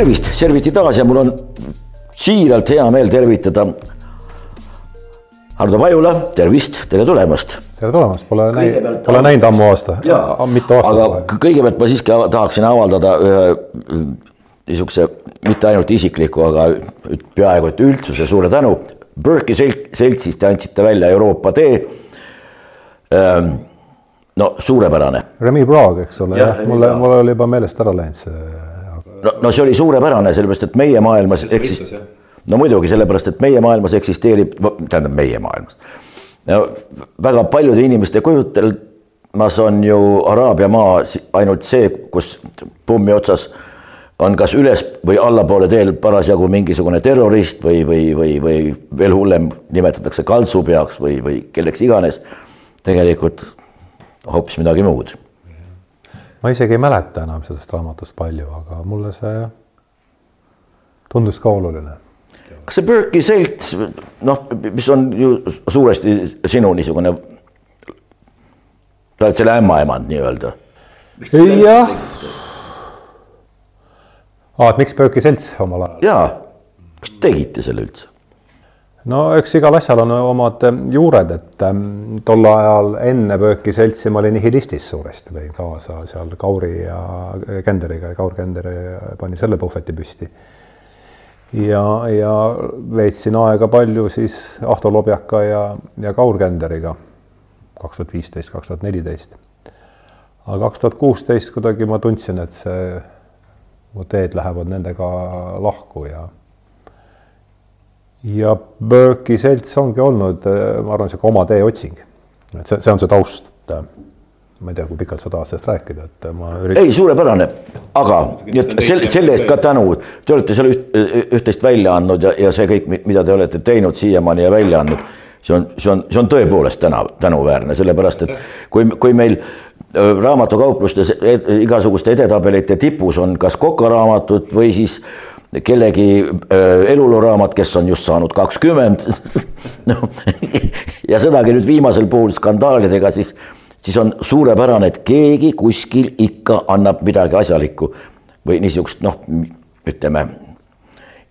tervist, Serviti taas ja mul on siiralt hea meel tervitada Hardo Pajula, tervist, tere tulemast. tere tulemast, pole näinud, pole näinud ammu aasta, mitu aastat. aga kõigepealt ma siiski tahaksin avaldada ühe niisuguse mitte ainult isikliku, aga peaaegu et üldsuse suure tänu. Berkey seltsis te andsite välja Euroopa tee ähm, no suurepärane. Remi Praag, eks ole, jah, mulle, mul oli juba meelest ära läinud see. No, no see oli suurepärane, sellepärast et meie maailmas eksis-, no muidugi sellepärast, et meie maailmas eksisteerib, tähendab meie maailmas no,. väga paljude inimeste kujutelmas on ju Araabia maa ainult see, kus pommi otsas on kas üles või allapoole teel parasjagu mingisugune terrorist või, või, või, või veel hullem, nimetatakse kaltsupeaks või, või kelleks iganes. tegelikult hoopis midagi muud. Ma isegi ei mäleta enam sellest raamatust palju, aga mulle see tundus ka oluline. kas see Berkey selts, noh, mis on ju suuresti sinu niisugune, sa oled selle ämmaemand nii-öelda. jah. aa, et miks Berkey selts omal ajal? jaa, kas tegite selle üldse? No eks igal asjal on omad ähm, juured, et ähm, tol ajal enne Bööki seltsi ma olin nihilistis suuresti, lõin kaasa seal Kauri ja Kenderiga ja Kaur Kender pani selle puhveti püsti. ja, ja veetsin aega palju siis Ahto Lobjaka ja, ja Kaur Kenderiga kaks tuhat viisteist, kaks tuhat neliteist. aga kaks tuhat kuusteist kuidagi ma tundsin, et see, mu teed lähevad nendega lahku ja ja Berkey selts ongi olnud, äh, ma arvan, sihuke oma tee otsing. et see, see on see taust. ma ei tea, kui pikalt sa tahad sellest rääkida, et ma üritan. ei, suurepärane, aga selle, selle eest ka tänu, te olete seal üht, üht-teist välja andnud ja, ja see kõik, mida te olete teinud siiamaani ja välja andnud, see on, see on, see on tõepoolest täna tänuväärne, sellepärast et kui, kui meil äh, raamatukauplustes igasuguste edetabelite tipus on kas kokaraamatud või siis äh, kellegi äh, eluluraamat, kes on just saanud kakskümmend noh, ja sedagi nüüd viimasel puhul skandaalidega, siis, siis on suurepärane, et keegi kuskil ikka annab midagi asjalikku või niisugust noh, ütleme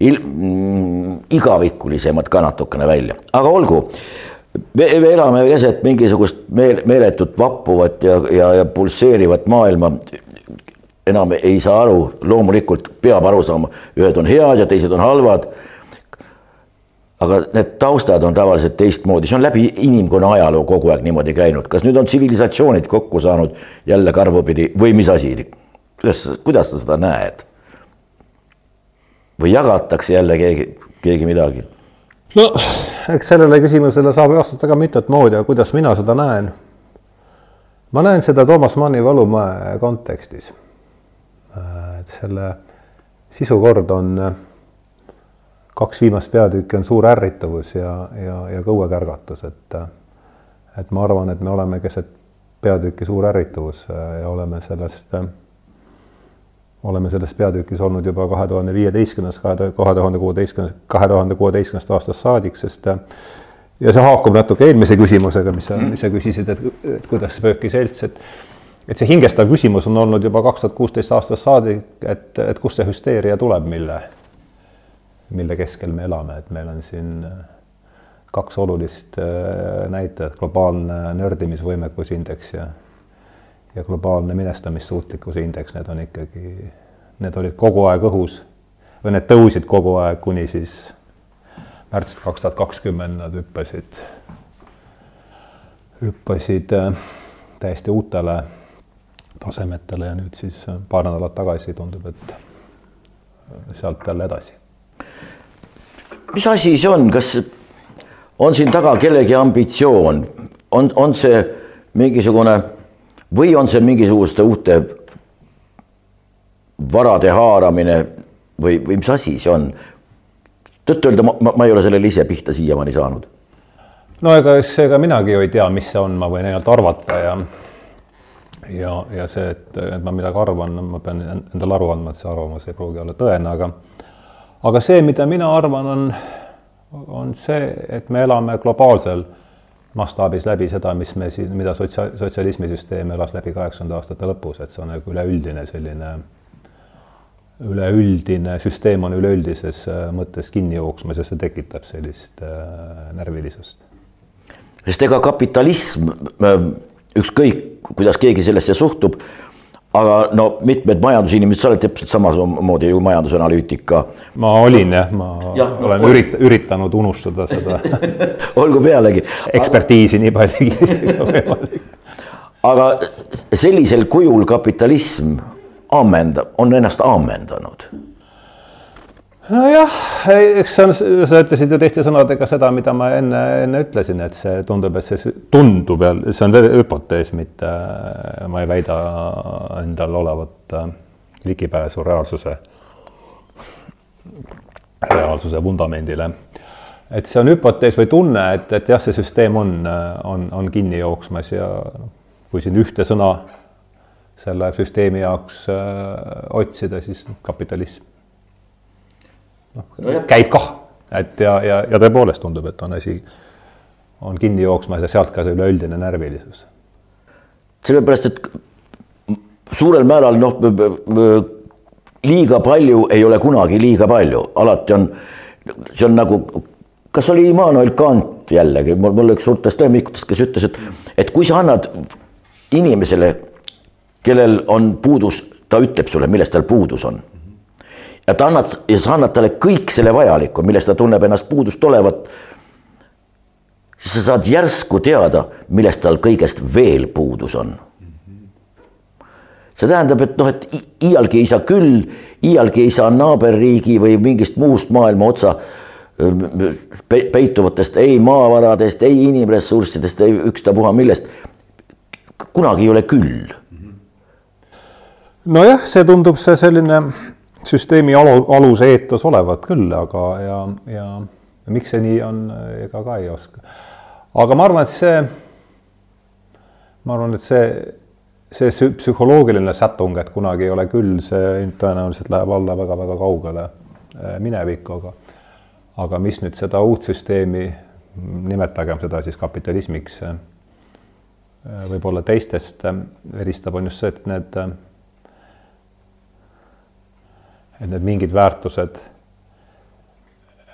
il-, mm, igavikulisemat ka natukene välja, aga olgu. me, me elame keset mingisugust meel, meeletut vappuvat ja, ja, ja pulseerivat maailma enam ei saa aru, loomulikult peab aru saama, ühed on head ja teised on halvad. aga need taustad on tavaliselt teistmoodi, see on läbi inimkonna ajaloo kogu aeg niimoodi käinud, kas nüüd on tsivilisatsioonid kokku saanud jälle karvupidi või mis asi? kuidas, kuidas sa seda näed? või jagatakse jälle keegi, keegi midagi? no eks sellele küsimusele saab vastata ka mitut moodi, aga kuidas mina seda näen? ma näen seda Toomas Manni Valumäe kontekstis selle sisukord on, kaks viimast peatükki on suur ärrituvus ja, ja, ja ka õuekärgatus, et et ma arvan, et me oleme keset peatüki suur ärrituvus ja oleme sellest, oleme selles peatükis olnud juba kahe tuhande viieteistkümnes, kahe tuhande kuueteistkümnes, kahe tuhande kuueteistkümnendast aastast saadik, sest ja see haakub natuke eelmise küsimusega, mis sa, mis sa küsisid, et, et kuidas Spööki selts, et et see hingestav küsimus on olnud juba kaks tuhat kuusteist aastast saadik, et, et kust see hüsteeria tuleb, mille, mille keskel me elame, et meil on siin kaks olulist äh, näitajat, globaalne nördimisvõimekusindeks ja ja globaalne minestamissuutlikkuse indeks, need on ikkagi, need olid kogu aeg õhus või need tõusid kogu aeg kuni siis märtst kaks tuhat kakskümmend nad hüppasid, hüppasid äh, täiesti uutele tasemetele ja nüüd siis äh, paar nädalat tagasi tundub, et äh, sealt jälle edasi. mis asi see on, kas on siin taga kellegi ambitsioon, on, on see mingisugune või on see mingisuguste uute varade haaramine või, või mis asi see on? tõtt-öelda ma, ma, ma ei ole sellele ise pihta siiamaani saanud. no ega ega minagi ju ei tea, mis see on, ma võin ainult arvata ja ja, ja see, et, et ma midagi arvan, ma pean endale aru andma, et see arvamus ei pruugi olla tõene, aga aga see, mida mina arvan, on, on see, et me elame globaalsel mastaabis läbi seda, mis me siin, mida sotsia-, sotsialismisüsteem elas läbi kaheksakümnenda aastate lõpus, et see on nagu üleüldine selline üleüldine süsteem on üleüldises äh, mõttes kinni jooksmas ja see tekitab sellist äh, närvilisust. sest ega kapitalism, ükskõik kuidas keegi sellesse suhtub, aga no mitmed majandusinimesed, sa oled täpselt samamoodi ju majandusanalüütika. ma olin jah, ma ja, no, olen ürit-, üritanud unustada seda olgu pealegi. ekspertiisi nii palju kiiresti kui võimalik. aga sellisel kujul kapitalism ammendab, on ennast ammendanud nojah, eks see on, sa ütlesid ju teiste sõnadega seda, mida ma enne, enne ütlesin, et see tundub, et see tundub ja see on hüpotees, mitte ma ei väida endal olevat äh, ligipääsu reaalsuse, reaalsuse vundamendile. et see on hüpotees või tunne, et, et jah, see süsteem on, on, on kinni jooksmas ja kui siin ühte sõna selle süsteemi jaoks äh, otsida, siis kapitalism noh no, käib kah, et ja, ja, ja tõepoolest tundub, et on asi, on kinni jooksmas ja sealt ka see üleüldine närvilisus. sellepärast, et suurel määral noh, liiga palju ei ole kunagi liiga palju, alati on, see on nagu, kas oli Immanuel Kant jällegi, mul, üks suurtest lemmikutest, kes ütles, et, et kui sa annad inimesele, kellel on puudus, ta ütleb sulle, millest tal puudus on ta annad ja sa annad talle kõik selle vajaliku, millest ta tunneb ennast puudust olevat. siis sa saad järsku teada, millest tal kõigest veel puudus on. see tähendab, et noh, et iialgi ei saa küll, iialgi ei saa naaberriigi või mingist muust maailma otsa peituvatest ei maavaradest, ei inimressurssidest, ei ükstapuha millest. kunagi ei ole küll. nojah, see tundub see selline süsteemi alu, alus eetos olevat küll, aga ja, ja miks see nii on, ega ka ei oska. aga ma arvan, et see, ma arvan, et see, see psühholoogiline sätung, et kunagi ei ole küll, see tõenäoliselt läheb alla väga-väga kaugele äh, minevikku, aga aga mis nüüd seda uut süsteemi, nimetagem seda siis kapitalismiks, äh, võib-olla teistest äh, eristab, on just see, et need et need mingid väärtused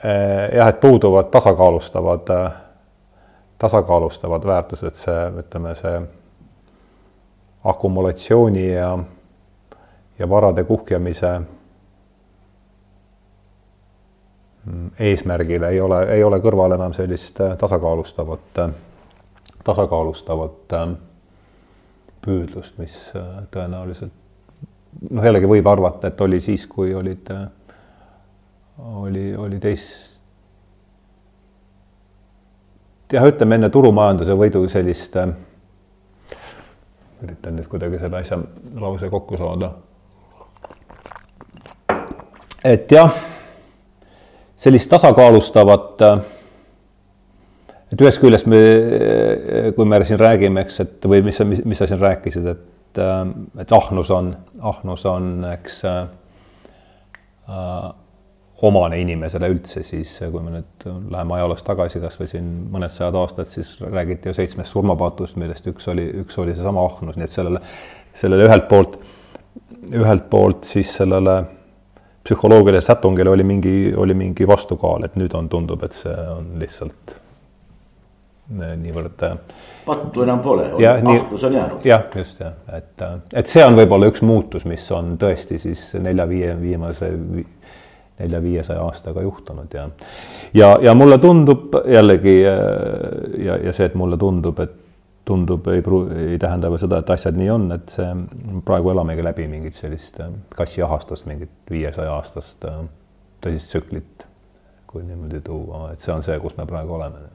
eh, jah, et puuduvad tasakaalustavad, eh, tasakaalustavad väärtused, see, ütleme, see akumulatsiooni ja, ja varade kuhjamise mm, eesmärgil ei ole, ei ole kõrval enam sellist eh, tasakaalustavat, tasakaalustavat püüdlust, mis tõenäoliselt noh, jällegi võib arvata, et oli siis, kui olid, oli, oli teist, jah, ütleme enne turumajanduse võidu sellist, üritan nüüd kuidagi selle asja lause kokku saada. et jah, sellist tasakaalustavat, et ühest küljest me, kui me siin räägime, eks, et või mis sa, mis sa siin rääkisid, et et, äh, et ahnus on, ahnus on, eks äh, äh, omane inimesele üldse, siis kui me nüüd läheme ajaloos tagasi, kasvõi siin mõned sajad aastad, siis räägiti ju seitsmest surmapatust, millest üks oli, üks oli seesama ahnus, nii et sellele, sellele ühelt poolt, ühelt poolt siis sellele psühholoogilisele sätungile oli mingi, oli mingi vastukaal, et nüüd on, tundub, et see on lihtsalt niivõrd äh, pattu enam pole, ahnus on jäänud. jah, just jah, et, et see on võib-olla üks muutus, mis on tõesti siis nelja-viie viimase nelja-viiesaja aastaga juhtunud ja ja, ja mulle tundub jällegi ja, ja see, et mulle tundub, et tundub, ei pru-, ei tähenda veel seda, et asjad nii on, et see praegu elamegi läbi mingit sellist kassiahastust, mingit viiesaja aastast tõsist tsüklit, kui niimoodi tuua, et see on see, kus me praegu oleme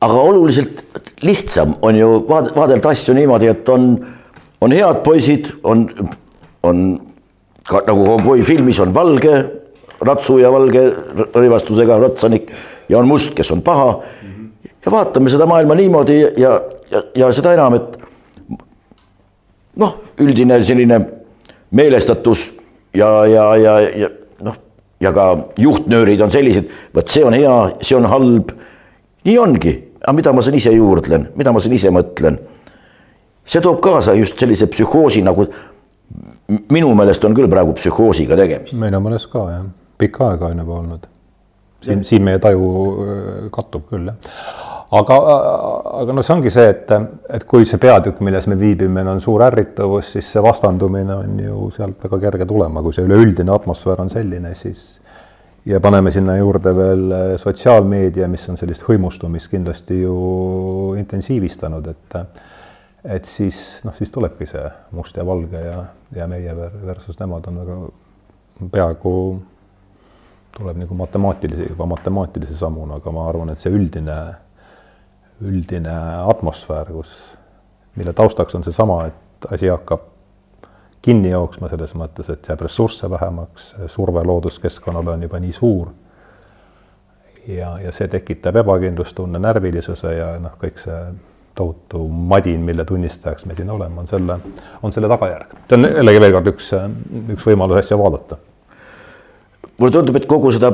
aga oluliselt lihtsam on ju vaad-, vaadelda asju niimoodi, et on, on head poisid, on, on ka nagu Cowboy filmis on valge ratsu ja valge rõivastusega ratsanik ja on must, kes on paha. ja vaatame seda maailma niimoodi ja, ja, ja seda enam, et noh, üldine selline meelestatus ja, ja, ja, ja noh, ja ka juhtnöörid on sellised, vot see on hea, see on halb. nii ongi aga mida ma siin ise juurdlen, mida ma siin ise mõtlen? see toob kaasa just sellise psühhoosi nagu minu meelest on küll praegu psühhoosiga tegemist. minu meelest ka jah, pikka aega on juba olnud. siin, siin meie taju kattub küll jah aga, aga noh, see ongi see, et, et kui see peatükk, milles me viibime, on suur ärrituvus, siis see vastandumine on ju sealt väga kerge tulema, kui see üleüldine atmosfäär on selline, siis ja paneme sinna juurde veel sotsiaalmeedia, mis on sellist hõimustumist kindlasti ju intensiivistanud, et et siis noh, siis tulebki see must ja valge ja, ja meie versus nemad on väga peaaegu tuleb nagu matemaatilise, juba matemaatilise sammuna, aga ma arvan, et see üldine üldine atmosfäär, kus, mille taustaks on seesama, et asi hakkab kinni jooksma selles mõttes, et jääb ressursse vähemaks, surve looduskeskkonnale on juba nii suur. ja, ja see tekitab ebakindlustunne, närvilisuse ja noh, kõik see tohutu madin, mille tunnistajaks me siin oleme, on selle, on selle tagajärg. see on jällegi veel kord üks, üks võimalus asja vaadata mulle tundub, et kogu seda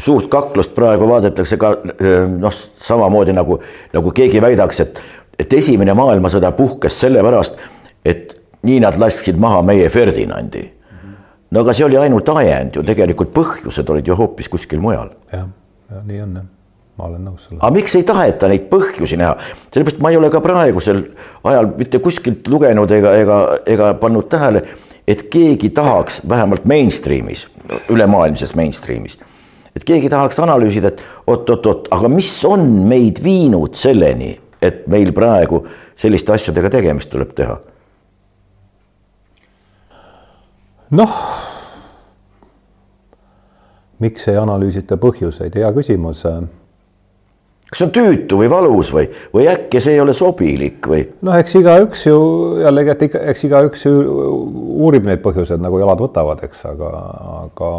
suurt kaklust praegu vaadatakse ka noh, samamoodi nagu, nagu keegi väidaks, et, et esimene maailmasõda puhkes sellepärast, et nii nad lasksid maha meie Ferdinandi. no aga see oli ainult ajend ju, tegelikult põhjused olid ju hoopis kuskil mujal. jah, ja nii on jah ma olen nõus sellega. aga miks ei taheta neid põhjusi näha, sellepärast ma ei ole ka praegusel ajal mitte kuskilt lugenud ega, ega, ega pannud tähele, et keegi tahaks vähemalt mainstream'is ülemaailmses mainstream'is. et keegi tahaks analüüsida, et oot-oot-oot, aga mis on meid viinud selleni, et meil praegu selliste asjadega tegemist tuleb teha? Noh, miks ei analüüsita põhjuseid, hea küsimus kas see on tüütu või valus või, või äkki see ei ole sobilik või? noh, eks igaüks ju jällegi, et ikka, eks igaüks ju uurib neid põhjuseid nagu jalad võtavad, eks, aga, aga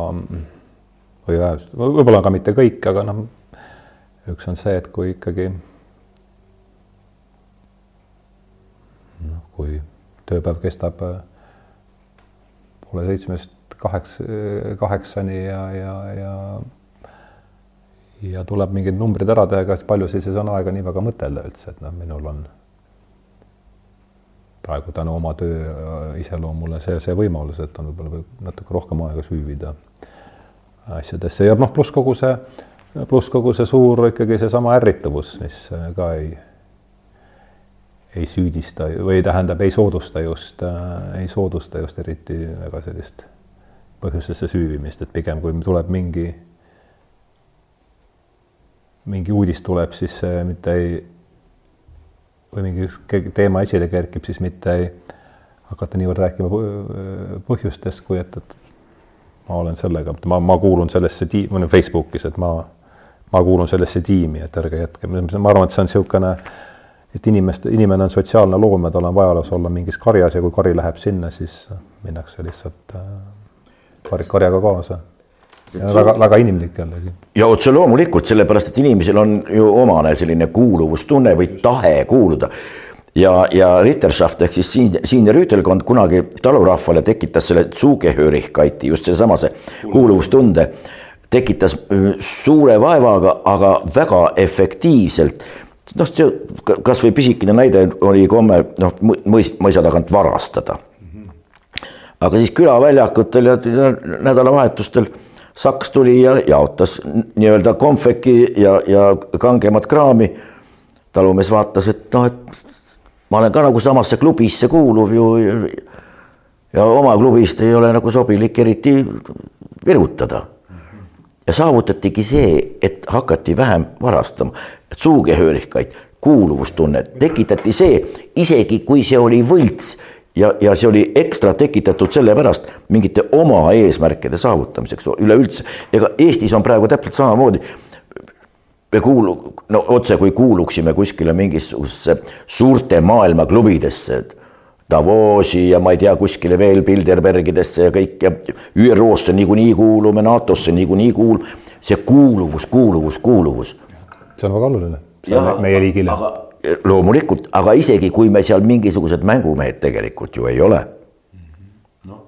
või võib-olla ka mitte kõik, aga noh, üks on see, et kui ikkagi noh, kui tööpäev kestab poole seitsmest kaheks, kaheksani ja, ja, ja ja tuleb mingid numbrid ära teha, ega palju siis on aega nii väga mõtelda üldse, et noh, minul on praegu tänu oma töö äh, iseloomule see, see võimalus, et on võib-olla natuke rohkem aega süüvida asjadesse. Ja noh, pluss kogu see, pluss kogu see suur ikkagi seesama ärrituvus, mis äh, ka ei, ei süüdista või tähendab, ei soodusta just äh,, ei soodusta just eriti väga sellist põhjustesse süüvimist, et pigem kui tuleb mingi mingi uudis tuleb, siis mitte ei, või mingi teema esile kerkib, siis mitte ei hakata niivõrd rääkima põhjustest, kui et, et ma olen sellega, ma, ma kuulun sellesse tiimi, ma olen Facebookis, et ma, ma kuulun sellesse tiimi, et ärge jätke, ma arvan, et see on niisugune, et inimeste, inimene on sotsiaalne loom ja tal on vaja olla mingis karjas ja kui kari läheb sinna, siis minnakse lihtsalt äh, kar, karjaga kaasa väga, väga inimlik jällegi. ja otse loomulikult, sellepärast et inimesel on ju omane selline kuuluvustunne või tahe kuuluda. ja, ja Ritterschaft ehk siis siin, siinne rüütelkond kunagi talurahvale tekitas selle Zugehörigkeiti, just seesama see kuuluvustunde, tekitas äh, suure vaevaga, aga väga efektiivselt noh, see kasvõi pisikene näide oli komme noh, mõis, mõisa tagant varastada. aga siis külaväljakutel ja nädalavahetustel Saks tuli ja jaotas nii-öelda konfeki ja, ja kangemat kraami. talumees vaatas, et noh, et ma olen ka nagu samasse klubisse kuuluv ju. ja oma klubist ei ole nagu sobilik eriti virutada. ja saavutatigi see, et hakati vähem varastama, suugehöörikaid, kuuluvustunnet, tekitati see, isegi kui see oli võlts ja, ja see oli ekstra tekitatud sellepärast mingite oma eesmärkide saavutamiseks üleüldse. ega Eestis on praegu täpselt samamoodi. me kuulu-, no otse kui kuuluksime kuskile mingisugusesse suurte maailmaklubidesse. Davosi ja ma ei tea, kuskile veel Bilderbergidesse ja kõik ja ÜRO-sse niikuinii kuulume, NATO-sse niikuinii kuulume. see kuuluvus, kuuluvus, kuuluvus. See on väga oluline meie riigile. aga loomulikult, aga isegi kui me seal mingisugused mängumehed tegelikult ju ei ole no..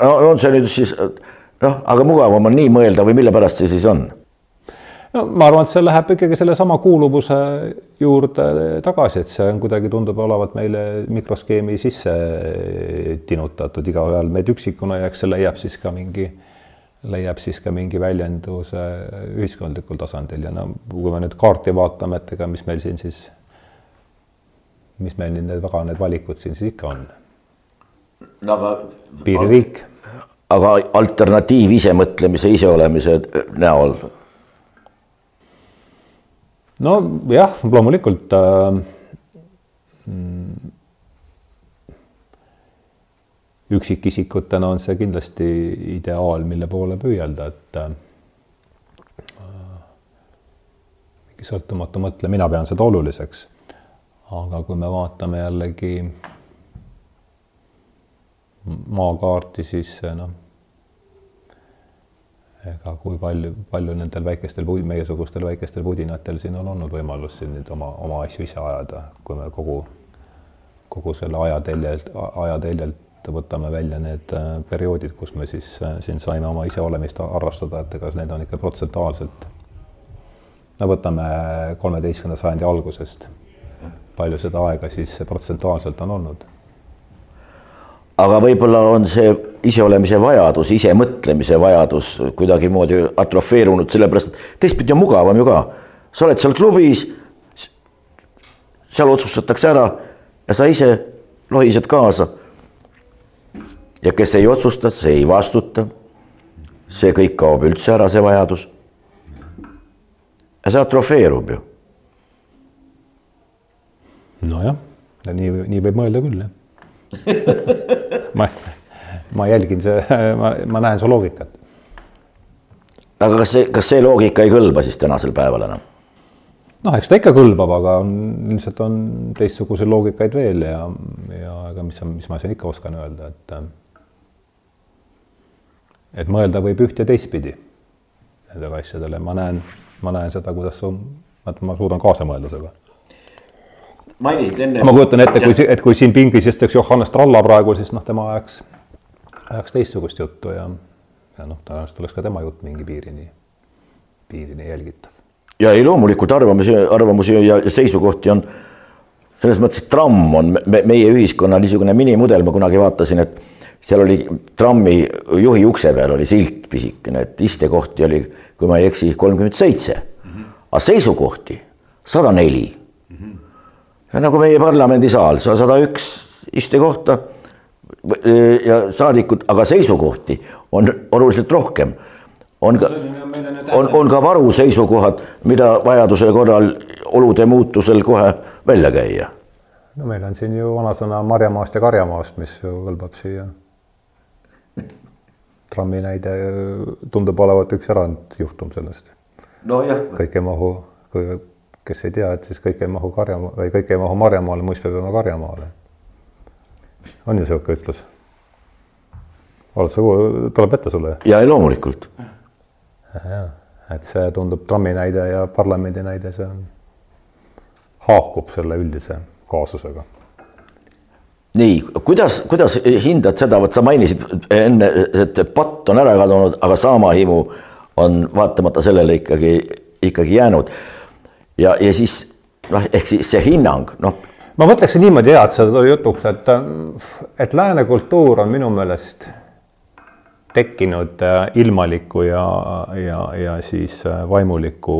no on see nüüd siis noh, aga mugavam on nii mõelda või mille pärast see siis on? no ma arvan, et see läheb ikkagi sellesama kuuluvuse juurde tagasi, et see on kuidagi tundub olevat meile mikroskeemi sisse tinutatud, igaühel meid üksikuna ja eks see leiab siis ka mingi, leiab siis ka mingi väljenduse ühiskondlikul tasandil ja no kui me nüüd kaarti vaatame, et ega mis meil siin siis, mis meil need väga need valikud siin siis ikka on no aga. piiririik. aga alternatiiv isemõtlemise, iseolemise näol nojah, loomulikult äh, mm, üksikisikutena on see kindlasti ideaal, mille poole püüelda, et äh, mingi sõltumatu mõtlemine, mina pean seda oluliseks. aga kui me vaatame jällegi maakaarti, siis noh ega kui palju, palju nendel väikestel, meiesugustel väikestel pudinatel siin on olnud võimalus siin nüüd oma, oma asju ise ajada, kui me kogu, kogu selle ajateljelt, ajateljelt võtame välja need äh, perioodid, kus me siis äh, siin saime oma iseolemist harrastada, et ega need on ikka protsentuaalselt. no võtame kolmeteistkümnenda sajandi algusest, palju seda aega siis protsentuaalselt on olnud aga võib-olla on see iseolemise vajadus, isemõtlemise vajadus kuidagimoodi atrofeerunud, sellepärast et teistpidi on mugavam ju ka. sa oled seal klubis, seal otsustatakse ära ja sa ise lohised kaasa. Ja kes ei otsusta, see ei vastuta. see kõik kaob üldse ära, see vajadus. ja see atrofeerub ju. nojah, nii, nii võib mõelda küll, jah ma, ma jälgin see, ma, ma näen su loogikat. aga kas see, kas see loogika ei kõlba siis tänasel päeval enam? noh, eks ta ikka kõlbab, aga on, ilmselt on teistsuguseid loogikaid veel ja, ja ega mis, mis ma siin ikka oskan öelda, et et mõelda võib üht ja teistpidi nendele asjadele, ma näen, ma näen seda, kuidas su, et ma suudan kaasa mõelda sellega mainisid enne. ma kujutan ette, kui, et kui siin pingis istuks Johannes Tralla praegu, siis noh, tema ajaks, ajaks teistsugust juttu ja, ja noh, tõenäoliselt oleks ka tema jutt mingi piirini, piirini jälgitav. ja ei, loomulikult arvamusi, arvamusi ja seisukohti on selles mõttes, et tramm on me, meie ühiskonna niisugune minimudel, ma kunagi vaatasin, et seal oli trammi juhi ukse peal oli silt pisikene, et istekohti oli, kui ma ei eksi, kolmkümmend seitse, aga seisukohti sada neli nagu meie parlamendisaal, sada üks istekohta ja saadikud, aga seisukohti on oluliselt rohkem. on ka, on, on ka varuseisukohad, mida vajaduse korral olude muutusel kohe välja käia. no meil on siin ju vanasõna marjamaast ja karjamaast, mis ju kõlbab siia. Trammi näide tundub olevat üks erandjuhtum sellest. nojah. kõik ei mahu, kes ei tea, et siis kõik ei mahu karjama- või kõik ei mahu marjamaale, muist peab jääma karjamaale. on ju sihuke ütlus? oled sa, tuleb ette sulle? ja loomulikult. jah, et see tundub trammi näide ja parlamendi näide, see on, haakub selle üldise kaasusega nii, kuidas, kuidas hindad seda, vot sa mainisid enne, et patt on ära kadunud, aga saamahimu on vaatamata sellele ikkagi, ikkagi jäänud ja, ja siis noh, ehk siis see hinnang, noh. ma mõtleksin niimoodi ja, et see tuli jutuks, et, et lääne kultuur on minu meelest tekkinud äh, ilmaliku ja, ja, ja siis äh, vaimuliku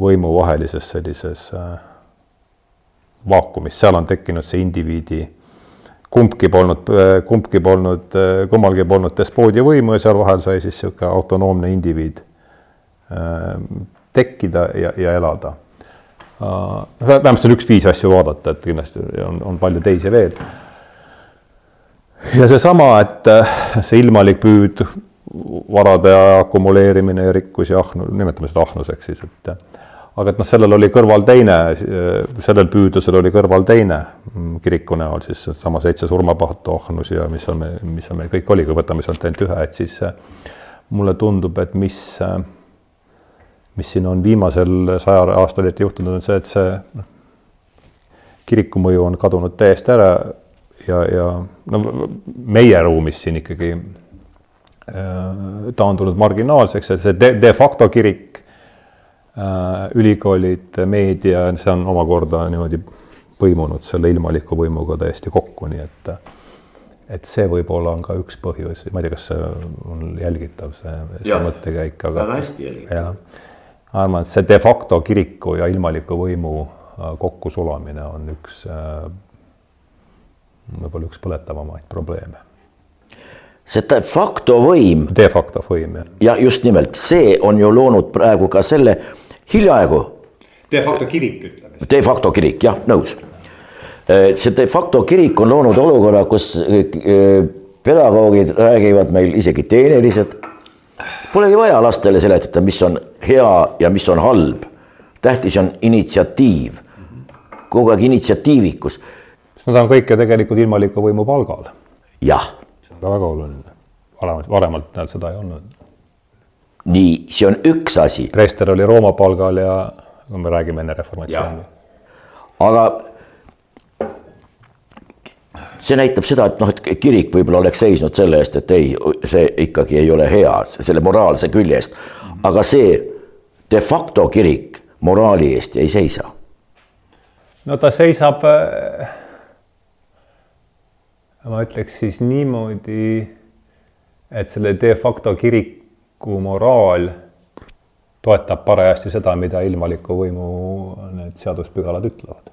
võimu vahelises sellises äh, vaakumis, seal on tekkinud see indiviidi, kumbki polnud, kumbki polnud, kummalgi polnud despoodi võimu ja seal vahel sai siis niisugune autonoomne indiviid tekkida ja, ja elada uh,. vähemalt see on üks viis asju vaadata, et kindlasti on, on palju teisi veel. ja seesama, et äh, see ilmalik püüd, varade akumuleerimine ja rikkus ja ahnu, nimetame seda ahnuseks siis, et aga et noh, sellel oli kõrval teine, sellel püüdlusel oli kõrval teine kiriku näol siis seesama seitse surmapahtu ahnus ja mis on, mis on meil kõik oli, kui võtame sealt ainult ühe, et siis mulle tundub, et mis äh, mis siin on viimasel sajal aastal eriti juhtunud, on see, et see noh, kiriku mõju on kadunud täiesti ära ja, ja no meie ruumis siin ikkagi äh, taandunud marginaalseks, et see de, de facto kirik ülikoolid, meedia, see on omakorda niimoodi põimunud selle ilmaliku võimuga täiesti kokku, nii et et see võib-olla on ka üks põhjus, ma ei tea, kas see on jälgitav, see, see mõttekäik, aga väga hästi jälgitav. ma arvan, et see de facto kiriku ja ilmaliku võimu äh, kokkusulamine on üks äh, võib-olla üks põletavamaid probleeme. see de facto võim. De facto võim, jah. ja just nimelt, see on ju loonud praegu ka selle hiljaaegu. De facto kirik, ütleme. De facto kirik, jah, nõus Äh, see de facto kirik on loonud olukorra, kus äh, pedagoogid räägivad meil isegi teenelised. Polegi vaja lastele seletada, mis on hea ja mis on halb. tähtis on initsiatiiv, kogu aeg initsiatiivikus. sest nad on kõik ju tegelikult ilmaliku võimu palgal. jah. see on ka väga oluline. varemalt, varemalt näed, seda ei olnud. Nii, see on üks asi. preester oli Rooma palgal ja, kui me räägime enne reformatsiooni. aga see näitab seda, et noh, et kirik võib-olla oleks seisnud selle eest, et ei, see ikkagi ei ole hea, selle moraalse külje eest. aga see de facto kirik moraali eest ei seisa. no ta seisab, äh, ma ütleks siis niimoodi, et selle de facto kiriku moraal toetab parajasti seda, mida ilmaliku võimu need seaduspügalad ütlevad.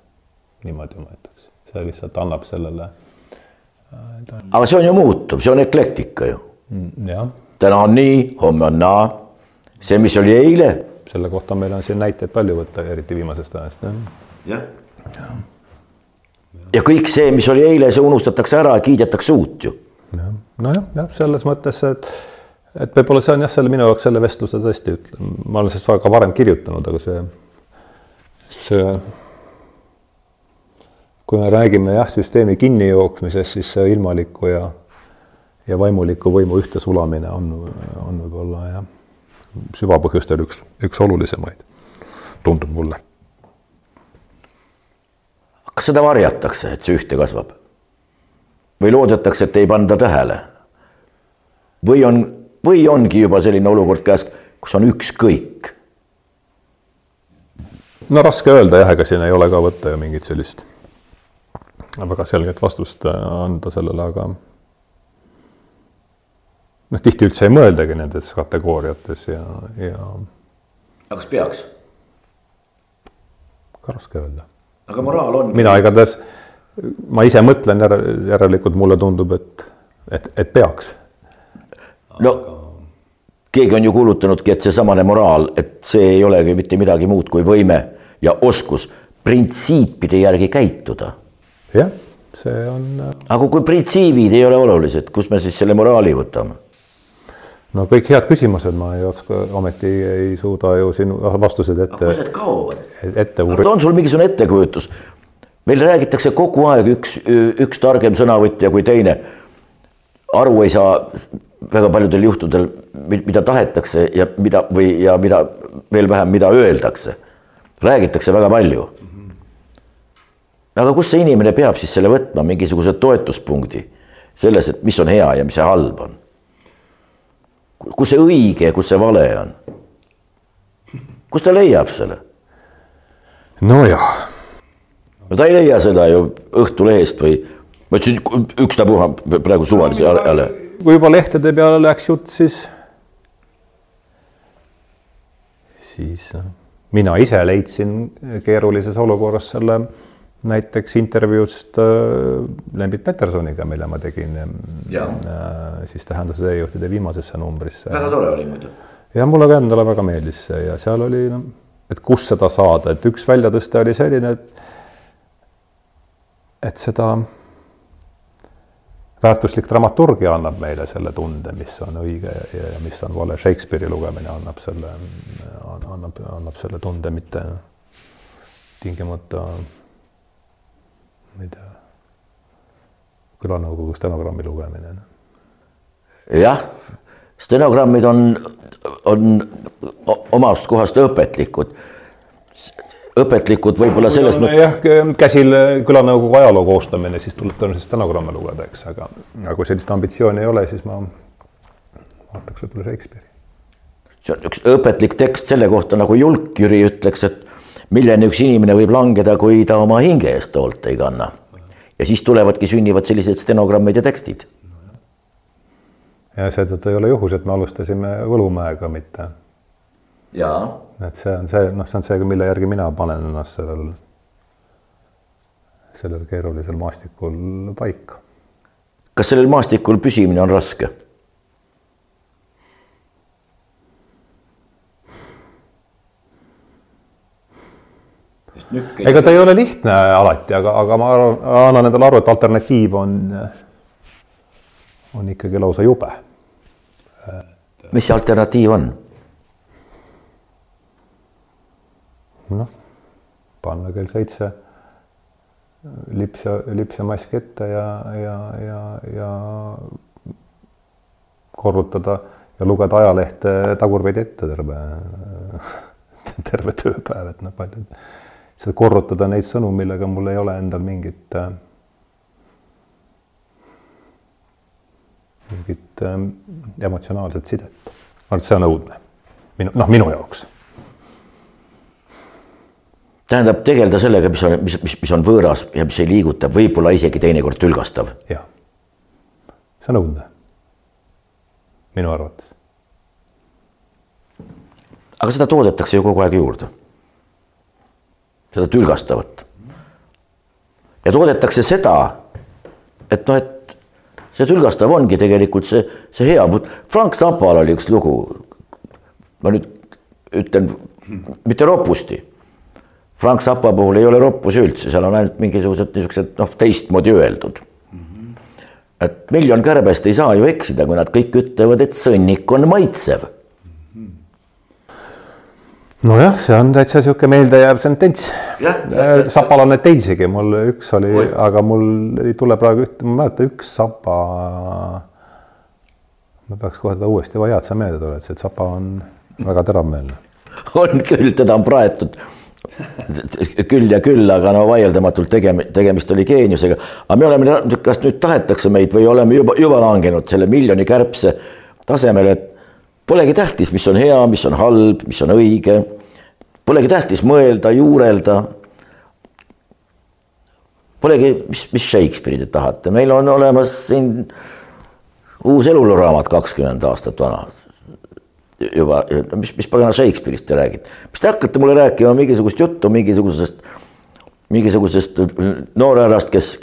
niimoodi ma ütleks, see lihtsalt annab sellele aga see on ju muutuv, see on eklektika ju. jah. täna on nii, homme on naa. see, mis oli eile. selle kohta meil on siin näiteid palju võtta, eriti viimasest ajast. jah. ja kõik see, mis oli eile, see unustatakse ära, kiidetakse uut ju. jah, nojah, jah, selles mõttes, et et võib-olla see on jah, selle minu jaoks selle vestluse tõesti, ma olen sellest ka varem kirjutanud, aga see, see kui me räägime jah, süsteemi kinnijooksmisest, siis see ilmaliku ja ja vaimuliku võimu ühte sulamine on, on võib-olla jah, süvapõhjustel üks, üks olulisemaid, tundub mulle. kas seda varjatakse, et see ühte kasvab? või loodetakse, et ei panda tähele? või on, või ongi juba selline olukord käes, kus on ükskõik? no raske öelda jah, ega siin ei ole ka võtta ju mingit sellist väga selget vastust äh, anda sellele, aga noh, tihti üldse ei mõeldagi nendes kategooriates ja, ja. aga kas peaks? ka raske öelda. aga moraal on? mina igatahes, ma ise mõtlen järelikult mulle tundub, et, et, et peaks. No keegi on ju kuulutanudki, et seesamane moraal, et see ei olegi mitte midagi muud kui võime ja oskus printsiipide järgi käituda jah, see on. Äh, aga kui printsiibid ei ole olulised, kust me siis selle moraali võtame? no kõik head küsimused, ma ei oska, ometi ei suuda ju siin vastused ette. kus need kaovad? ette uurida. on sul mingisugune ettekujutus? meil räägitakse kogu aeg üks, üks targem sõnavõtja kui teine. Aru ei saa väga paljudel juhtudel, mida tahetakse ja mida või, ja mida veel vähem, mida öeldakse. räägitakse väga palju aga kust see inimene peab siis selle võtma, mingisuguse toetuspunkti selles, et mis on hea ja mis see halb on? kus see õige ja kus see vale on? kust ta leiab selle? nojah. no ta ei leia seda ju Õhtulehest või ma ütlesin ükstapuha praegu suvalise jälle. kui juba lehtede peale läks jutt, siis, siis mina ise leidsin keerulises olukorras selle näiteks intervjuust äh, Lembit Petersoniga, mille ma tegin äh, siis Tähenduse teejuhtide viimasesse numbrisse. väga tore oli muidu. ja mulle ka endale väga meeldis see ja seal oli noh, et kust seda saada, et üks väljatõste oli selline, et et seda väärtuslik dramaturgia annab meile selle tunde, mis on õige ja, ja mis on vale. Shakespeare'i lugemine annab selle, annab, annab selle tunde, mitte tingimata ma ei tea, külanõukogu stenogrammi lugemine. jah, stenogrammid on, on omast kohast õpetlikud õpetlikud võib-olla selles mõttes. jah, käsil külanõukogu ajaloo koostamine, siis tuleb tõenäoliselt stenogramme lugeda, eks, aga, aga kui sellist ambitsiooni ei ole, siis ma vaataks võib-olla Shakespeare'i. see on üks õpetlik tekst selle kohta, nagu Julk Jüri ütleks, et milleni üks inimene võib langeda, kui ta oma hinge eest hoolt ei kanna. ja siis tulevadki, sünnivad sellised stenogrammid ja tekstid. ja seetõttu ei ole juhus, et me alustasime Võlumäega mitte. Jaa. et see on see, noh, see on see, mille järgi mina panen ennast sellel, sellel keerulisel maastikul paika. kas sellel maastikul püsimine on raske? ega ta ei ole lihtne alati, aga, aga ma arvan, annan endale aru, et alternatiiv on, on ikkagi lausa jube. mis see alternatiiv on? Noh, panna kell seitse lips ja, lips ja mask ette ja, ja, ja, ja korrutada ja lugeda ajalehte tagurpidi ette terve, terve tööpäev, et noh, palju seda korrutada neid sõnu, millega mul ei ole endal mingit mingit äh, emotsionaalset sidet. ma arvan, et see on õudne. minu, noh, minu jaoks. Tähendab, tegeleda sellega, mis on, mis, mis, mis on võõras ja mis ei liiguta, võib-olla isegi teinekord tülgastav. jah, see on õudne. minu arvates. aga seda toodetakse ju kogu aeg juurde seda tülgastavat. ja toodetakse seda, et noh, et see tülgastav ongi tegelikult see, see hea, Frank Zapal oli üks lugu. ma nüüd ütlen mitte ropusti. Frank Zappa puhul ei ole roppusi üldse, seal on ainult mingisugused niisugused noh, teistmoodi öeldud. et miljon kärbest ei saa ju eksida, kui nad kõik ütlevad, et sõnnik on maitsev nojah, see on täitsa niisugune meeldejääv sentents. Sapal on neid teisigi, mul üks oli, aga mul ei tule praegu ühte, ma ei mäleta, üks Sapa. ma peaks kohe teda uuesti, hea, et sa meelde tuletasid, Sapa on väga teravmeelne. on küll, teda on praetud küll ja küll, aga no vaieldamatult tegem-, tegemist oli geeniusega. aga me oleme, kas nüüd tahetakse meid või oleme juba, juba langenud selle miljoni kärbse tasemele, et Polegi tähtis, mis on hea, mis on halb, mis on õige. Polegi tähtis mõelda, juurelda. Polegi, mis, mis Shakespeare'i te tahate, meil on olemas siin uus eluluraamat kakskümmend aastat vana. Juba, mis, mis pagana Shakespeare'ist te räägite, mis te hakkate mulle rääkima mingisugust juttu mingisugusest, mingisugusest noorhärrast, kes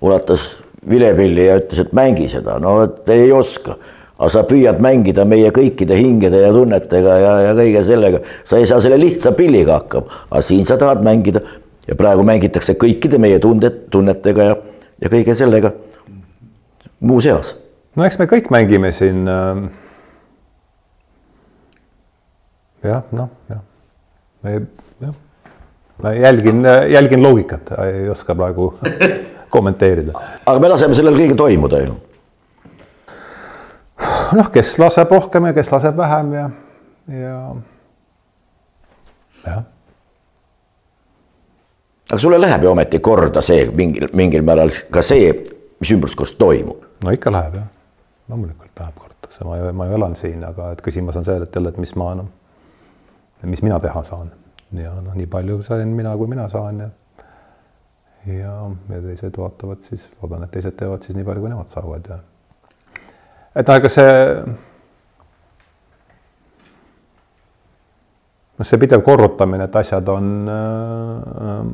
ulatas vilepilli ja ütles, et mängi seda, no ei oska. Aga sa püüad mängida meie kõikide hingede ja tunnetega ja, ja kõige sellega, sa ei saa selle lihtsa pilliga hakkama, aga siin sa tahad mängida. Ja praegu mängitakse kõikide meie tunded, tunnetega ja, ja kõige sellega muuseas. no eks me kõik mängime siin äh.... jah, noh, jah, jah, ma jälgin, jälgin loogikat, ei oska praegu kommenteerida. aga me laseme sellel kõigil toimuda ju noh, kes laseb rohkem ja kes laseb vähem ja, ja jah. aga sulle läheb ju ometi korda see mingil, mingil määral ka see, mis ümbruskonnast toimub? no ikka läheb jah, loomulikult läheb korda, ma ju, ma ju elan siin, aga et küsimus on see, et jälle, et mis ma noh, mis mina teha saan ja noh, nii palju sain mina, kui mina saan ja ja, ja teised vaatavad siis, loodan, et teised teevad siis nii palju, kui nemad saavad ja et noh, ega see noh, see pidev korrutamine, et asjad on äh,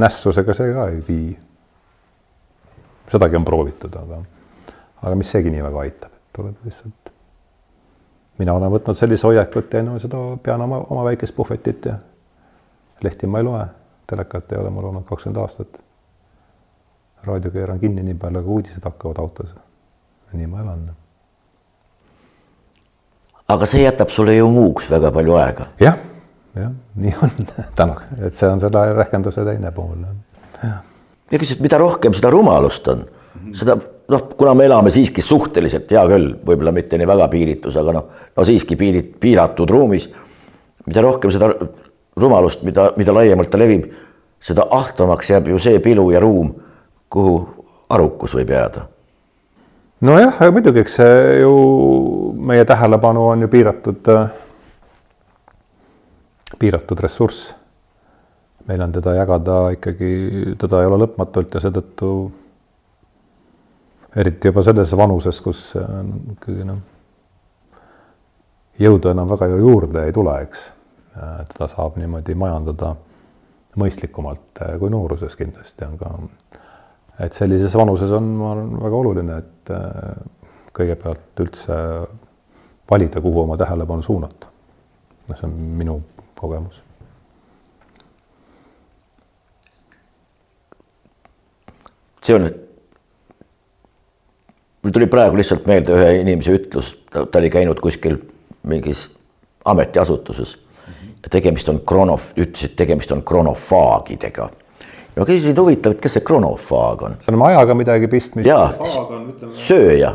nässusega, see ka ei vii. sedagi on proovitud, aga, aga mis seegi nii väga aitab, et tuleb lihtsalt. Mina olen võtnud sellise hoiaku, et teen seda, pean oma, oma väikest puhvetit ja lehti ma ei loe, telekat ei ole mul olnud kakskümmend aastat. raadio keeran kinni nii palju, aga uudised hakkavad autos nii ma elan. aga see jätab sulle ju muuks väga palju aega. jah, jah, nii on täna, et see on selle rehkenduse teine pool. ja üldiselt, mida rohkem seda rumalust on, seda noh, kuna me elame siiski suhteliselt, hea küll, võib-olla mitte nii väga piiritus, aga noh, no siiski piirit-, piiratud ruumis. mida rohkem seda rumalust, mida, mida laiemalt ta levib, seda ahtamaks jääb ju see pilu ja ruum, kuhu arukus võib jääda nojah, muidugi, eks see ju meie tähelepanu on ju piiratud, piiratud ressurss. meil on teda jagada ikkagi, teda ei ole lõpmatult ja seetõttu eriti juba selles vanuses, kus ikkagi noh, jõudu enam väga ju juurde ei tule, eks. teda saab niimoodi majandada mõistlikumalt kui nooruses kindlasti ka et sellises vanuses on, ma arvan, väga oluline, et äh, kõigepealt üldse valida, kuhu oma tähelepanu suunata. noh, see on minu kogemus. see on, mul tuli praegu lihtsalt meelde ühe inimese ütlus, ta oli käinud kuskil mingis ametiasutuses ja tegemist on kronof, ütles, et tegemist on kronofaagidega ja ma küsisin, huvitav, et kes see kronofaag on? seal on ajaga midagi pistmist. jaa, sööja.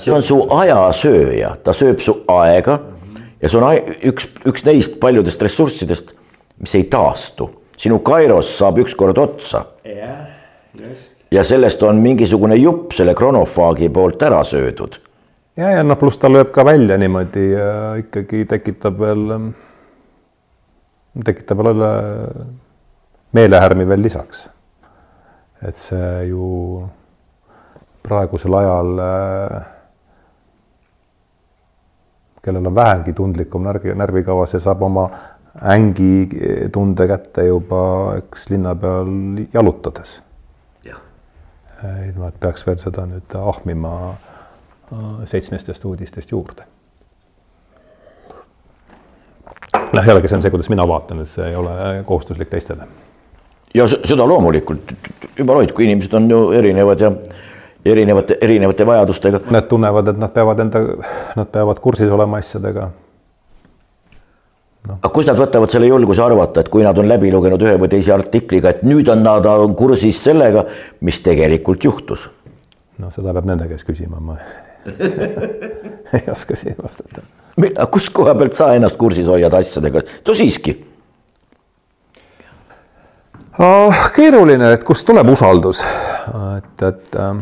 see on su ajasööja, ta sööb su aega mm -hmm. ja see on üks, üks neist paljudest ressurssidest, mis ei taastu. sinu kairos saab ükskord otsa. jah, just. Ja sellest on mingisugune jupp selle kronofaagi poolt ära söödud. ja, ja noh, pluss ta lööb ka välja niimoodi ja ikkagi tekitab veel, tekitab veel meelehärmi veel lisaks. et see ju praegusel ajal, äh, kellel on vähegi tundlikum närvi, närvikava, see saab oma ängi tunde kätte juba, eks linna peal jalutades. Ilma, et peaks veel seda nüüd ahmima äh, seitsmestest uudistest juurde. Noh, jällegi see on see, kuidas mina vaatan, et see ei ole kohustuslik teistele. Ja seda loomulikult, jumala hoidku, inimesed on ju erinevad ja erinevate, erinevate vajadustega. Nad tunnevad, et nad peavad enda, nad peavad kursis olema asjadega no.. aga kust nad võtavad selle julguse arvata, et kui nad on läbi lugenud ühe või teise artikliga, et nüüd on nad on kursis sellega, mis tegelikult juhtus? no seda peab nende käest küsima, ma ei oska siin vastata. kust koha pealt sa ennast kursis hoiad asjadega, no siiski Ah, keeruline, et kust tuleb usaldus, et, et äh,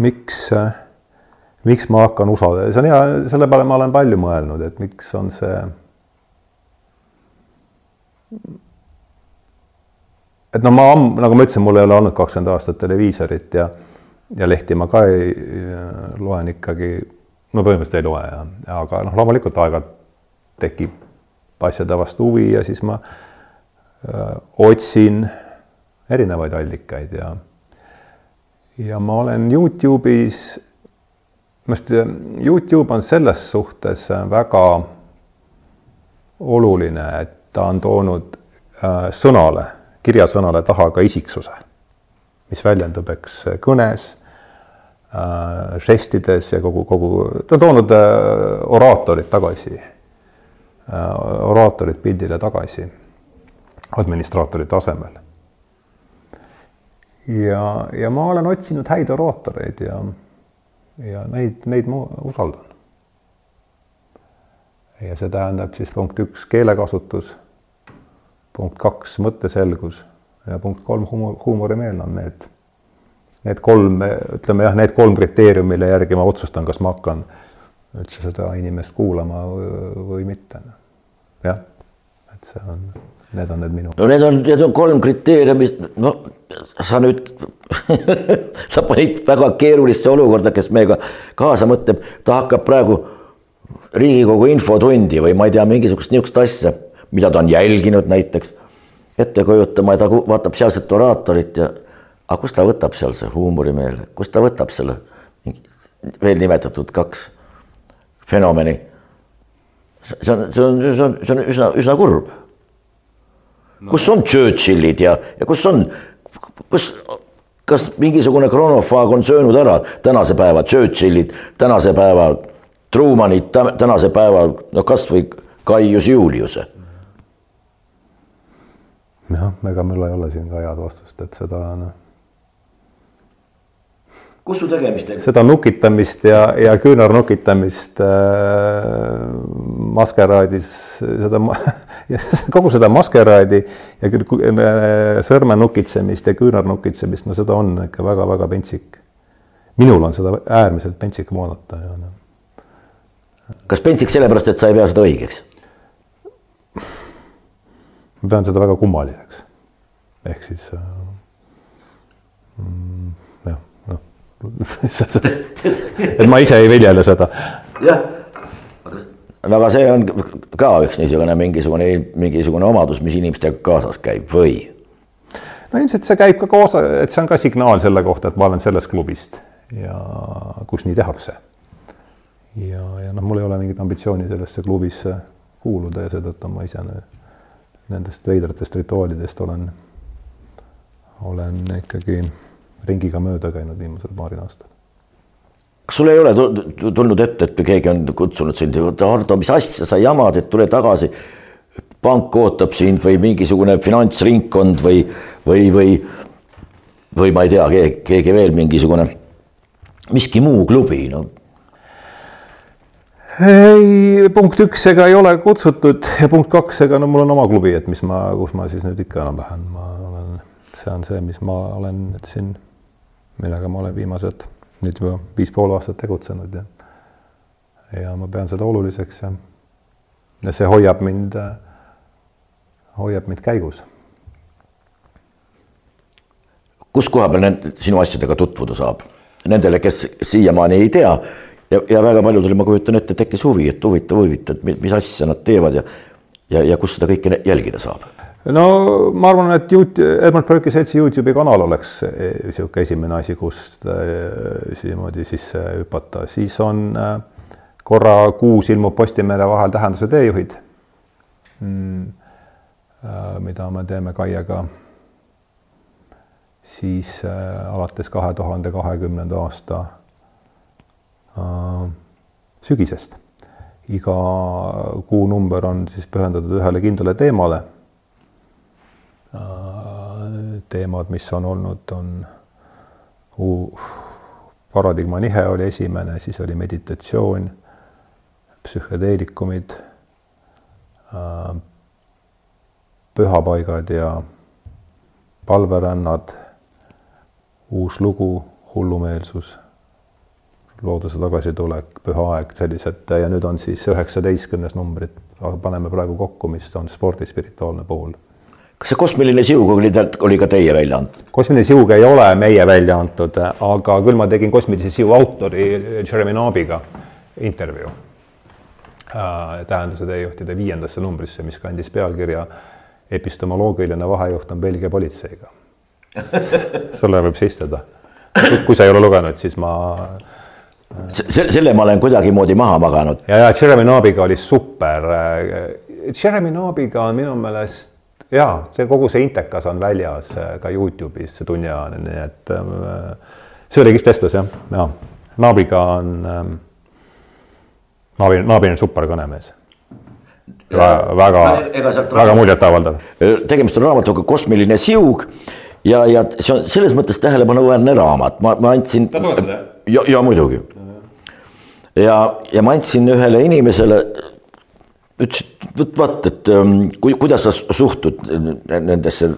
miks äh,, miks ma hakkan usaldama, see on hea, selle peale ma olen palju mõelnud, et miks on see. et no ma, nagu ma ütlesin, mul ei ole olnud kakskümmend aastat televiisorit ja, ja lehti ma ka ei loen ikkagi, no põhimõtteliselt ei loe ja, aga noh, loomulikult aeg-ajalt tekib asjade vastu huvi ja siis ma öö, otsin erinevaid allikaid ja ja ma olen Youtube'is, minu arust Youtube on selles suhtes väga oluline, et ta on toonud äh, sõnale, kirjasõnale taha ka isiksuse, mis väljendub, eks, kõnes äh,, žestides ja kogu, kogu, ta on toonud äh, oraatorid tagasi Äh, oraatorid pildile tagasi administraatori tasemel. ja, ja ma olen otsinud häid oraatoreid ja, ja neid, neid ma usaldan. ja see tähendab siis punkt üks, keelekasutus, punkt kaks, mõtteselgus ja punkt kolm, huumor, huumorimeel on need, need kolm, ütleme jah, need kolm kriteeriumi, mille järgi ma otsustan, kas ma hakkan üldse seda inimest kuulama või mitte. jah, et see on, need on need minu. no need on, need on kolm kriteeriumi, no sa nüüd sa panid väga keerulisse olukorda, kes meiega kaasa mõtleb, ta hakkab praegu Riigikogu infotundi või ma ei tea, mingisugust niisugust asja, mida ta on jälginud näiteks, ette kujutama ja ta vaatab sealset oraatorit ja aga kust ta võtab seal see huumorimeele, kust ta võtab selle veel nimetatud kaks fenomeni. see on, see on, see on, see on üsna, üsna kurb. No.. kus on Churchillid ja, ja kus on, kus, kas mingisugune kronofaag on söönud ära tänase päeva Churchillid, tänase päeva Trumanid, tänase päeva no kasvõi Gaius Juliuse. jah, ega mul ei ole siin ka head vastust, et seda noh kus su tegemist teeb? seda nukitamist ja, ja küünarnukitamist äh, maskeraadis, seda kogu seda maskeraadi ja küll äh, sõrme nukitsemist ja küünarnukitsemist, no seda on ikka väga-väga pentsik. minul on seda äärmiselt pentsik ja noh. kas pentsik sellepärast, et sa ei pea seda õigeks? ma pean seda väga kummaliseks. ehk siis äh, mm, et ma ise ei viljele seda. jah, no aga see on ka üks niisugune mingisugune, mingisugune omadus, mis inimestega kaasas käib või? no ilmselt see käib ka koos, et see on ka signaal selle kohta, et ma olen sellest klubist ja kus nii tehakse. ja, ja noh, mul ei ole mingit ambitsiooni sellesse klubisse kuuluda ja seetõttu ma ise nendest veidratest rituaalidest olen, olen ikkagi ringiga mööda käinud viimasel paaril aastal. kas sul ei ole tulnud ette, et keegi on kutsunud sind, Hardo, mis asja sa jamad, et tule tagasi. pank ootab sind või mingisugune finantsringkond või, või, või, või ma ei tea, keegi, keegi veel mingisugune, miski muu klubi, no ei, punkt üks, ega ei ole kutsutud ja punkt kaks, ega no mul on oma klubi, et mis ma, kus ma siis nüüd ikka enam-vähem, ma olen, see on see, mis ma olen siin millega ma olen viimased nüüd juba viis pool aastat tegutsenud ja ja ma pean seda oluliseks ja, ja see hoiab mind, hoiab mind käigus. kus koha peal need sinu asjadega tutvuda saab? Nendele, kes siiamaani ei tea ja, ja väga paljudel ma kujutan ette, tekkis huvi, et huvitav, huvitav, et mis asja nad teevad ja ja, ja kus seda kõike jälgida saab no ma arvan, et YouTube, Edmund Burke'i seltsi Youtube'i kanal oleks niisugune esimene asi, kust niimoodi sisse hüpata, siis on äh, korra kuus ilmub Postimehele vahel tähenduse teejuhid. Mm,, äh, mida me teeme Kaiega? Siis alates kahe tuhande kahekümnenda aasta sügisest. iga kuunumber on siis pühendatud ühele kindlale teemale teemad, mis on olnud, on paradigma nihe oli esimene, siis oli meditatsioon, psühhedeelikumid, äh, pühapaigad ja palverännad, uus lugu, hullumeelsus, looduse tagasitulek, püha aeg, sellised ja nüüd on siis üheksateistkümnes numbrit, paneme praegu kokku, mis on spordi spirituaalne pool kas see kosmiline siug oli, oli ka teie välja antud? kosmiline siug ei ole meie välja antud, aga küll ma tegin kosmilise siu autori Jeremy Naabiga intervjuu äh,. tähenduse teejuhtide viiendasse numbrisse, mis kandis pealkirja epistemoloogiline vahejuht on Belgia politseiga. sulle võib sistada. kui sa ei ole lugenud, siis ma selle ma olen kuidagimoodi maha maganud. ja, ja Jeremy Naabiga oli super. Jeremy Naabiga on minu meelest jaa, see kogu see intekas on väljas äh, ka Youtube'is tunniajane, nii et äh, see oli kihvt vestlus jah, jaa. Naabiga on ähm,, Naabi, Naabi on super kõnemees. väga, väga muljetavaldav. tegemist on raamatuga Kosmiline siug ja, ja see on selles mõttes tähelepanuväärne raamat, ma, ma andsin. ja, ja muidugi. ja, ja ma andsin ühele inimesele ütles, et vot vaat, et ähm, ku, kuidas sa suhtud nendesse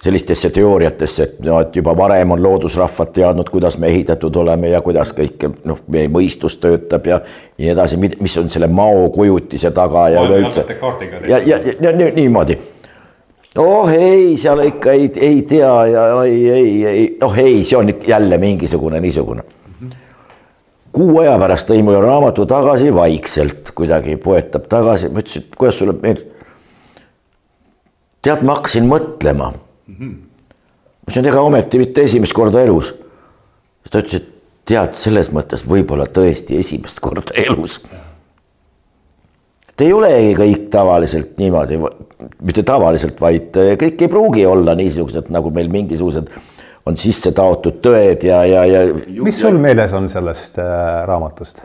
sellistesse teooriatesse, et noh, et juba varem on loodusrahvad teadnud, kuidas me ehitatud oleme ja kuidas kõik noh, meie mõistus töötab ja nii edasi, mis on selle mao kujutise taga ja üleüldse. ja, ja, ja, niimoodi. oh ei, seal ikka ei, ei tea ja ei, ei, ei, noh ei, see on jälle mingisugune niisugune kuu aja pärast tõi mulle raamatu tagasi vaikselt, kuidagi poetab tagasi, ma ütlesin, et kuidas sulle meeldib. tead, ma hakkasin mõtlema mm. -hmm. ma ütlesin, ega ometi mitte esimest korda elus. ta ütles, et tead, selles mõttes võib-olla tõesti esimest korda elus. et ei olegi kõik tavaliselt niimoodi, mitte tavaliselt, vaid kõik ei pruugi olla niisugused, nagu meil mingisugused on sisse taotud tõed ja, ja, ja. mis sul meeles on sellest äh, raamatust?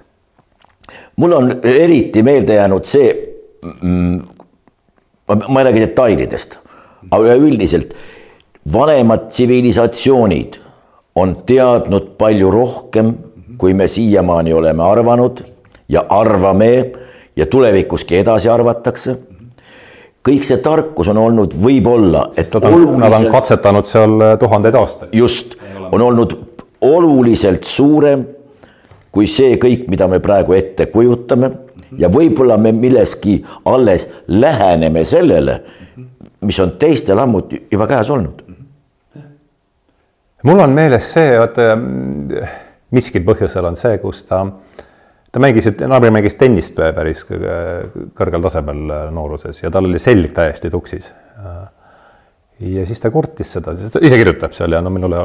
mul on eriti meelde jäänud see mm,, ma ei räägi detailidest, aga üleüldiselt vanemad tsivilisatsioonid on teadnud palju rohkem, kui me siiamaani oleme arvanud ja arvame ja tulevikuski edasi arvatakse. Kõik see tarkus on olnud võib-olla, et Nad on, nad on katsetanud seal tuhandeid aastaid. just, on olnud oluliselt suurem kui see kõik, mida me praegu ette kujutame ja võib-olla me milleski alles läheneme sellele, mis on teistel ammut juba käes olnud. mul on meeles see, vaata miskil põhjusel on see, kus ta, ta mängis, naaber mängis tennist päris kõrgel tasemel nooruses ja tal oli selg täiesti tuksis. ja siis ta kurtis seda, ise kirjutab seal ja no minul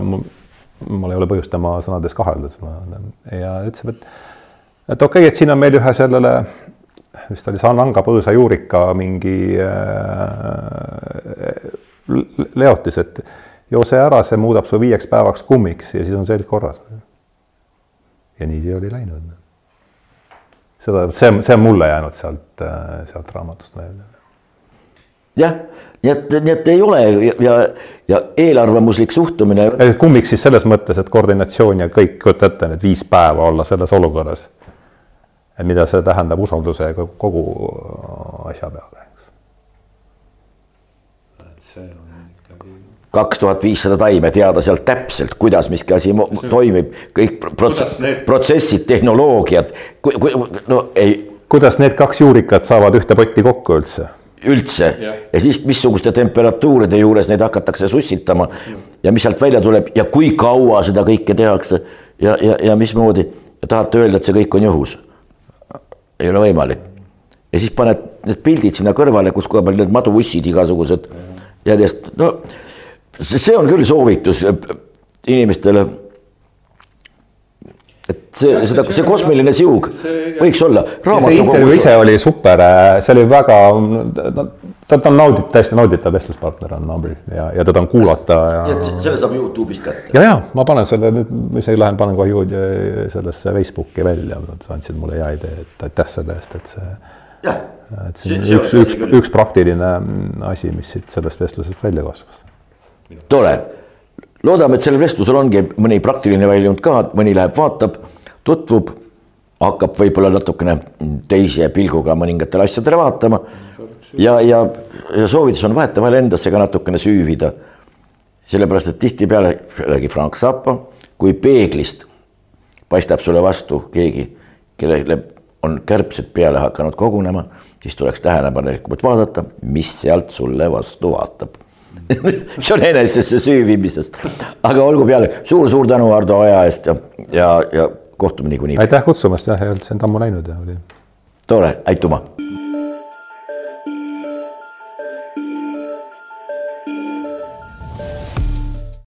mul ei ole põhjust tema sõnades kahelda ja ütleb, et et okei okay,, et siin on meil ühe sellele, vist oli Sananga põõsa juurika mingi äh, leotis, et joo see ära, see muudab su viieks päevaks kummiks ja siis on selg korras. ja nii see oli läinud. Seda, see, see on mulle jäänud sealt, äh, sealt raamatust meelde. jah, nii et, nii et ei ole ja, ja, eelarvamuslik suhtumine. kummiks siis selles mõttes, et koordinatsioon ja kõik, kujuta ette, need viis päeva olla selles olukorras et mida see tähendab usaldusega kogu asja peale, et see on. Kaks tuhat viissada taime, teada sealt täpselt, kuidas miski asi toimib, kõik prots need... protsessid, tehnoloogiad, no ei. kuidas need kaks juurikat saavad ühte potti kokku üldse? üldse ja. ja siis missuguste temperatuuride juures neid hakatakse sussitama ja. ja mis sealt välja tuleb ja kui kaua seda kõike tehakse ja, ja, ja mismoodi. tahate öelda, et see kõik on juhus ei ole võimalik. ja siis paned need pildid sinna kõrvale, kus koha peal need maduussid igasugused järjest, no see on küll soovitus inimestele et see, seda, see kosmiline siug võiks olla. see intervjuu ise oli super, see oli väga, ta, ta on nauditav, täiesti nauditav vestluspartner on Nabri ja, ja teda on kuulata ja. selle saab Youtube'ist kätte. ja, ja ma panen selle nüüd, ma isegi lähen panen kohe ju sellesse Facebooki välja, sa andsid mulle hea idee, et aitäh selle eest, et see. et see on üks, üks, üks praktiline asi, mis siit sellest vestlusest välja kasvas. Tore loodame, et sellel vestlusel ongi mõni praktiline väljund ka, mõni läheb, vaatab, tutvub, hakkab võib-olla natukene teise pilguga mõningatele asjadele vaatama. ja, ja, ja soovitus on vahetevahel endasse ka natukene süüvida. sellepärast, et tihtipeale, jällegi Frank Zappa, kui peeglist paistab sulle vastu keegi, kellele on kärbsed peale hakanud kogunema, siis tuleks tähelepanelikumalt vaadata, mis sealt sulle vastu vaatab see on enesesse süüvimisest, aga olgu peale suur-suur tänu Hardo aja eest ja, ja, ja kohtume niikuinii. aitäh kutsumast jah, ei olnud sind ammu näinud ja oli. tore, aitüma